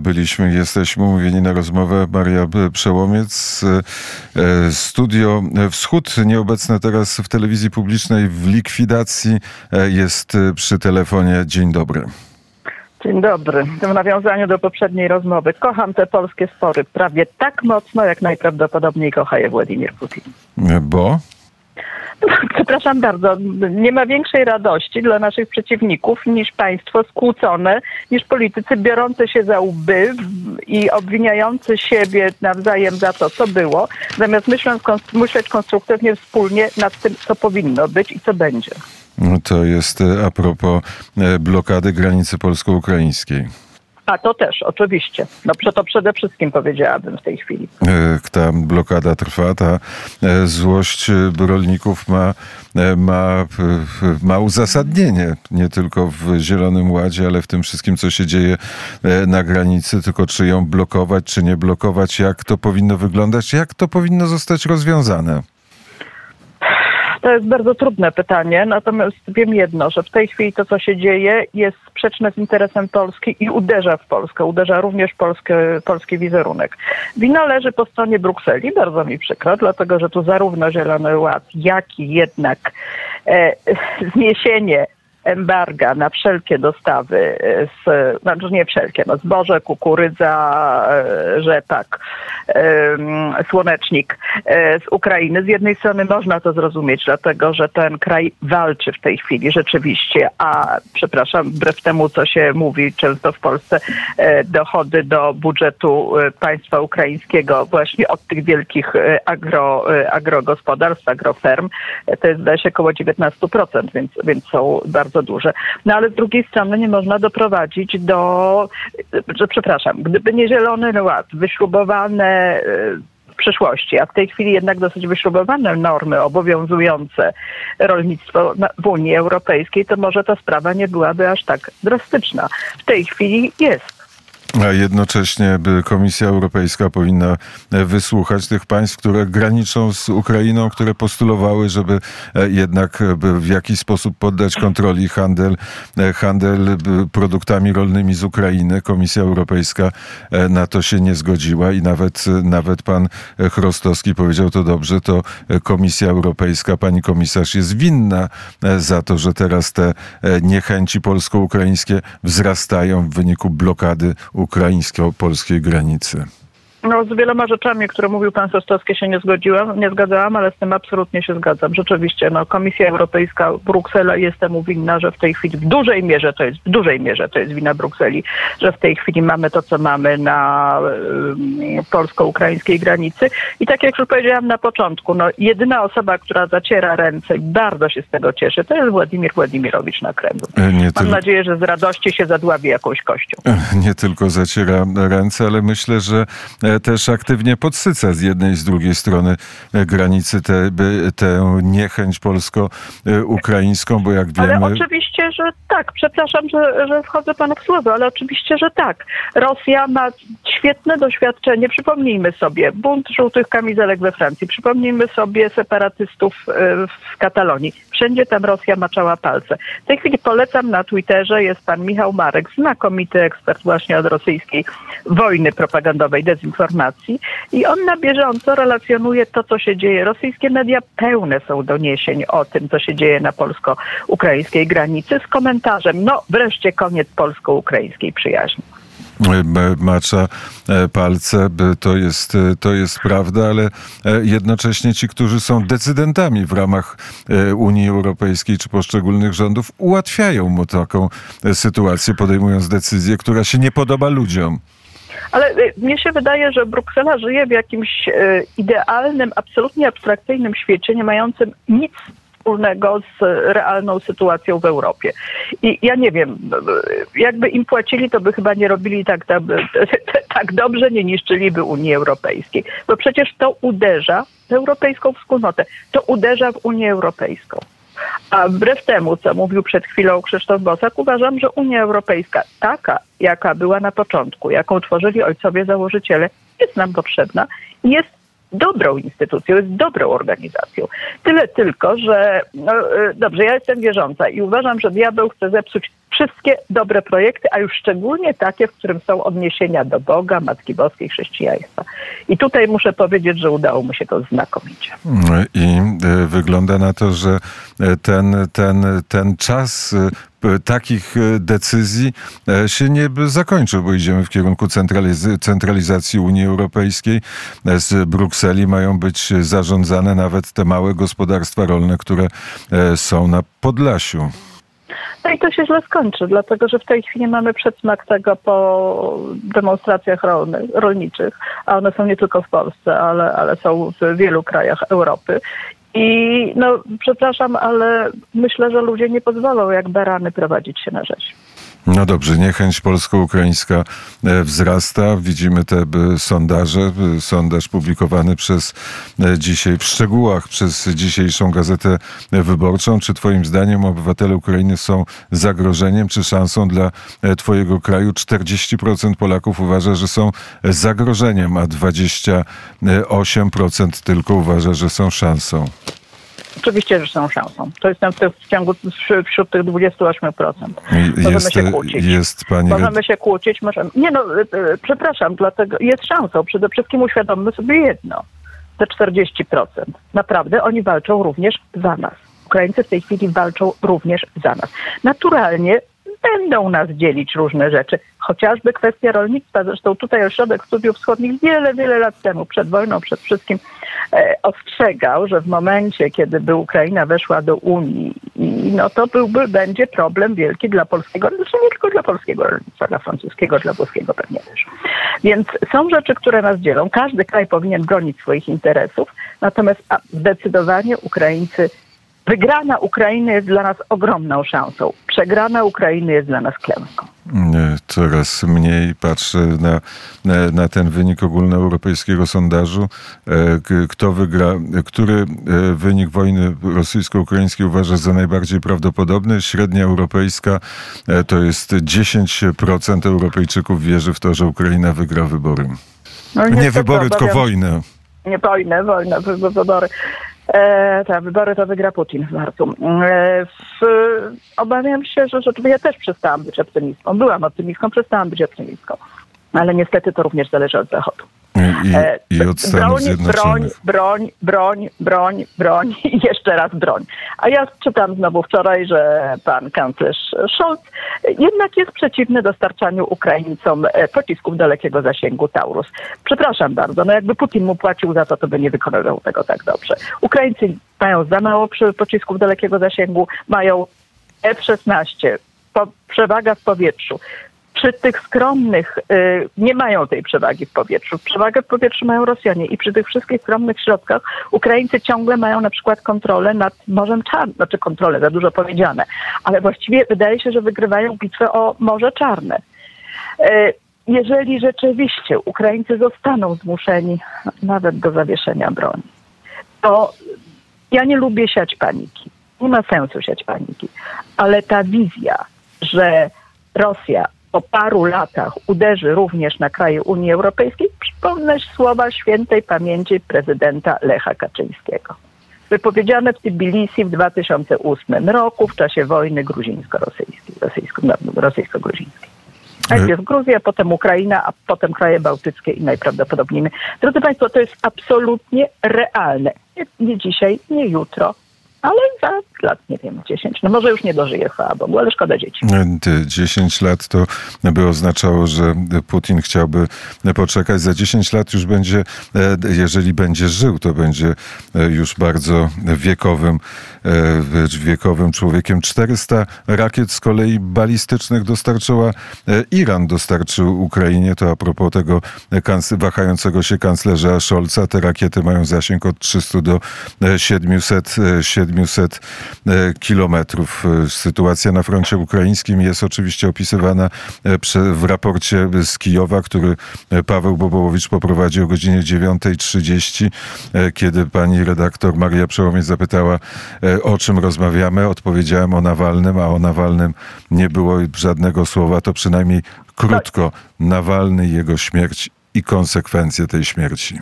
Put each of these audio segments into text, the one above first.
byliśmy, jesteśmy umówieni na rozmowę. Maria Przełomiec, e, Studio Wschód, nieobecne teraz w telewizji publicznej w likwidacji, e, jest przy telefonie. Dzień dobry. Dzień dobry. W nawiązaniu do poprzedniej rozmowy. Kocham te polskie spory prawie tak mocno, jak najprawdopodobniej kocha je Władimir Putin. Bo? Przepraszam bardzo, nie ma większej radości dla naszych przeciwników niż państwo skłócone, niż politycy biorący się za łby i obwiniający siebie nawzajem za to, co było, zamiast myśląc, myśleć konstruktywnie wspólnie nad tym, co powinno być i co będzie. To jest e, a propos e, blokady granicy polsko-ukraińskiej. A to też, oczywiście. No to przede wszystkim powiedziałabym w tej chwili. E, ta blokada trwa, ta złość rolników ma, ma, ma uzasadnienie. Nie tylko w Zielonym Ładzie, ale w tym wszystkim, co się dzieje na granicy. Tylko czy ją blokować, czy nie blokować, jak to powinno wyglądać, jak to powinno zostać rozwiązane. To jest bardzo trudne pytanie, natomiast wiem jedno, że w tej chwili to, co się dzieje, jest sprzeczne z interesem Polski i uderza w Polskę, uderza również Polskę, polski wizerunek. Wina leży po stronie Brukseli, bardzo mi przykro, dlatego że tu zarówno Zielony Ład, jak i jednak e, zniesienie embarga na wszelkie dostawy, e, z, znaczy nie wszelkie, no zboże, kukurydza, e, rzepak, słonecznik e, z Ukrainy. Z jednej strony można to zrozumieć, dlatego że ten kraj walczy w tej chwili rzeczywiście, a przepraszam, wbrew temu, co się mówi często w Polsce, dochody do budżetu państwa ukraińskiego właśnie od tych wielkich agro, agrogospodarstw, agroferm, to jest zdaje się około 19%, więc, więc są bardzo bardzo. No ale z drugiej strony nie można doprowadzić do, że przepraszam, gdyby nie Zielony Ład, wyśrubowane w przyszłości, a w tej chwili jednak dosyć wyśrubowane normy obowiązujące rolnictwo w Unii Europejskiej, to może ta sprawa nie byłaby aż tak drastyczna. W tej chwili jest. A jednocześnie Komisja Europejska powinna e, wysłuchać tych państw, które graniczą z Ukrainą, które postulowały, żeby e, jednak e, w jakiś sposób poddać kontroli handel, handel produktami rolnymi z Ukrainy. Komisja Europejska na to się nie zgodziła i nawet, nawet pan Chrostowski powiedział to dobrze, to Komisja Europejska, pani komisarz jest winna za to, że teraz te niechęci polsko-ukraińskie wzrastają w wyniku blokady ukraińsko-polskiej granicy. No, z wieloma rzeczami, które mówił pan Sostowski, się nie zgodziłam, nie zgadzałam, ale z tym absolutnie się zgadzam. Rzeczywiście, no, Komisja Europejska, Bruksela jest temu winna, że w tej chwili w dużej mierze to jest, w dużej mierze to jest wina Brukseli, że w tej chwili mamy to, co mamy na y, polsko-ukraińskiej granicy. I tak jak już powiedziałam na początku, no, jedyna osoba, która zaciera ręce i bardzo się z tego cieszy, to jest Władimir Władimirowicz na Kremlu. E, nie Mam nadzieję, że z radości się zadławi jakąś kością. E, nie tylko zaciera ręce, ale myślę, że też aktywnie podsyca z jednej i z drugiej strony e, granicy tę te niechęć polsko-ukraińską, bo jak wiemy... Ale oczywiście, że tak. Przepraszam, że, że wchodzę panu w słowo, ale oczywiście, że tak. Rosja ma świetne doświadczenie. Przypomnijmy sobie bunt żółtych kamizelek we Francji. Przypomnijmy sobie separatystów e, w Katalonii. Wszędzie tam Rosja maczała palce. W tej chwili polecam na Twitterze, jest pan Michał Marek, znakomity ekspert właśnie od rosyjskiej wojny propagandowej, dezinformacji informacji i on na bieżąco relacjonuje to, co się dzieje. Rosyjskie media pełne są doniesień o tym, co się dzieje na polsko-ukraińskiej granicy z komentarzem, no wreszcie koniec polsko-ukraińskiej przyjaźni macza e, palce, to jest, e, to jest prawda, ale e, jednocześnie ci, którzy są decydentami w ramach Unii Europejskiej czy poszczególnych rządów, ułatwiają mu taką sytuację, podejmując decyzję, która się nie podoba ludziom. Ale mnie się wydaje, że Bruksela żyje w jakimś idealnym, absolutnie abstrakcyjnym świecie, nie mającym nic wspólnego z realną sytuacją w Europie. I ja nie wiem, jakby im płacili, to by chyba nie robili tak, tak, dobrze, nie niszczyliby Unii Europejskiej. Bo przecież to uderza w europejską wspólnotę, to uderza w Unię Europejską. A wbrew temu, co mówił przed chwilą Krzysztof Bosak, uważam, że Unia Europejska, taka jaka była na początku, jaką tworzyli ojcowie założyciele, jest nam potrzebna jest dobrą instytucją, jest dobrą organizacją. Tyle tylko, że no, y, dobrze, ja jestem wierząca i uważam, że diabeł chce zepsuć wszystkie dobre projekty, a już szczególnie takie, w którym są odniesienia do Boga, Matki Boskiej, chrześcijaństwa. I tutaj muszę powiedzieć, że udało mu się to znakomicie. I e, wygląda na to, że e, ten, ten, ten czas e, takich decyzji się nie zakończył, bo idziemy w kierunku centraliz- centralizacji Unii Europejskiej. Z Brukseli mają być zarządzane nawet te małe gospodarstwa rolne, które są na Podlasiu. No i to się źle skończy, dlatego że w tej chwili mamy przedsmak tego po demonstracjach rolnych, rolniczych, a one są nie tylko w Polsce, ale, ale są w wielu krajach Europy. I no, przepraszam, ale myślę, że ludzie nie pozwolą jak barany prowadzić się na rzeź. No dobrze, niechęć polsko-ukraińska e, wzrasta. Widzimy te sondaże. Sondaż publikowany przez e, dzisiaj w szczegółach przez dzisiejszą gazetę wyborczą. Czy Twoim zdaniem obywatele Ukrainy są zagrożeniem czy szansą dla e, Twojego kraju? 40% Polaków uważa, że są zagrożeniem, a 28% tylko uważa, że są szansą. Oczywiście, że są szansą. To jest w ciągu wśród tych 28%. Możemy jest, się kłócić. Jest pani... Możemy się kłócić, możemy. Nie no, e, e, przepraszam, dlatego jest szansą. Przede wszystkim uświadommy sobie jedno. Te 40%. Naprawdę oni walczą również za nas. Ukraińcy w tej chwili walczą również za nas. Naturalnie będą nas dzielić różne rzeczy, chociażby kwestia rolnictwa. Zresztą tutaj Ośrodek Studiów Wschodnich wiele, wiele lat temu, przed wojną, przed wszystkim, e, ostrzegał, że w momencie, kiedy by Ukraina weszła do Unii, no to byłby, będzie problem wielki dla polskiego, zresztą nie tylko dla polskiego rolnictwa, dla francuskiego, dla włoskiego pewnie też. Więc są rzeczy, które nas dzielą. Każdy kraj powinien bronić swoich interesów, natomiast zdecydowanie Ukraińcy Wygrana Ukrainy jest dla nas ogromną szansą. Przegrana Ukrainy jest dla nas klęską. Coraz mniej patrzę na, na ten wynik ogólnoeuropejskiego sondażu. E, kto wygra, który e, wynik wojny rosyjsko-ukraińskiej uważa za najbardziej prawdopodobny? Średnia europejska e, to jest 10% Europejczyków wierzy w to, że Ukraina wygra wybory. No, nie wybory, tylko wojnę. Nie wojnę, wojnę, wybory. E, te wybory to wygra Putin w marcu. E, w, obawiam się, że rzeczywiście ja też przestałam być optymistką. Byłam optymistką, przestałam być optymistką. Ale niestety to również zależy od Zachodu. I, i od Stanów broń, Zjednoczonych. Broń, broń, broń, broń i jeszcze raz broń. A ja czytam znowu wczoraj, że pan kanclerz Scholz jednak jest przeciwny dostarczaniu Ukraińcom e, pocisków dalekiego zasięgu Taurus. Przepraszam bardzo, no jakby Putin mu płacił za to, to by nie wykonywał tego tak dobrze. Ukraińcy mają za mało pocisków dalekiego zasięgu, mają F-16, przewaga w powietrzu przy tych skromnych y, nie mają tej przewagi w powietrzu. Przewagę w powietrzu mają Rosjanie i przy tych wszystkich skromnych środkach Ukraińcy ciągle mają na przykład kontrolę nad Morzem Czarnym, znaczy kontrolę, za dużo powiedziane, ale właściwie wydaje się, że wygrywają bitwę o Morze Czarne. Y, jeżeli rzeczywiście Ukraińcy zostaną zmuszeni nawet do zawieszenia broni, to ja nie lubię siać paniki. Nie ma sensu siać paniki, ale ta wizja, że Rosja po paru latach uderzy również na kraje Unii Europejskiej, przypomnę słowa świętej pamięci prezydenta Lecha Kaczyńskiego. Wypowiedziane w Tbilisi w 2008 roku w czasie wojny gruzińsko-rosyjskiej, rosyjsko-gruzińskiej. Najpierw Gruzja, potem Ukraina, a potem kraje bałtyckie i najprawdopodobniej my. Drodzy Państwo, to jest absolutnie realne. Nie, nie dzisiaj, nie jutro, ale za lat, nie wiem, 10. No może już nie dożyje, chwała Bogu, ale szkoda dzieci. 10 lat to by oznaczało, że Putin chciałby poczekać. Za 10 lat już będzie, e, jeżeli będzie żył, to będzie e, już bardzo wiekowym, e, wiekowym człowiekiem. 400 rakiet z kolei balistycznych dostarczyła Iran, dostarczył Ukrainie. To a propos tego wahającego się kanclerza Scholza. Te rakiety mają zasięg od 300 do 700, 700 E, kilometrów. E, sytuacja na froncie ukraińskim jest oczywiście opisywana e, w raporcie z Kijowa, który Paweł Bobołowicz poprowadził o godzinie 9.30, kiedy pani redaktor Maria Przełomiec zapytała, o czym rozmawiamy. Odpowiedziałem o Nawalnym, a o Nawalnym nie było żadnego słowa, to przynajmniej krótko. Nawalny, jego śmierć i konsekwencje tej śmierci.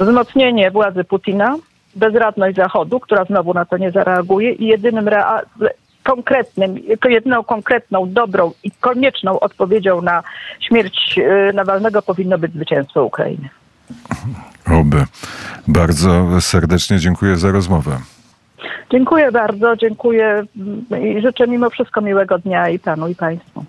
Wzmocnienie władzy Putina, bezradność Zachodu, która znowu na to nie zareaguje i jedynym rea- konkretnym, jako jedyną konkretną, dobrą i konieczną odpowiedzią na śmierć e, Nawalnego powinno być zwycięstwo Ukrainy. Oby. Bardzo serdecznie dziękuję za rozmowę. Dziękuję bardzo, dziękuję i życzę mimo wszystko miłego dnia i panu i państwu.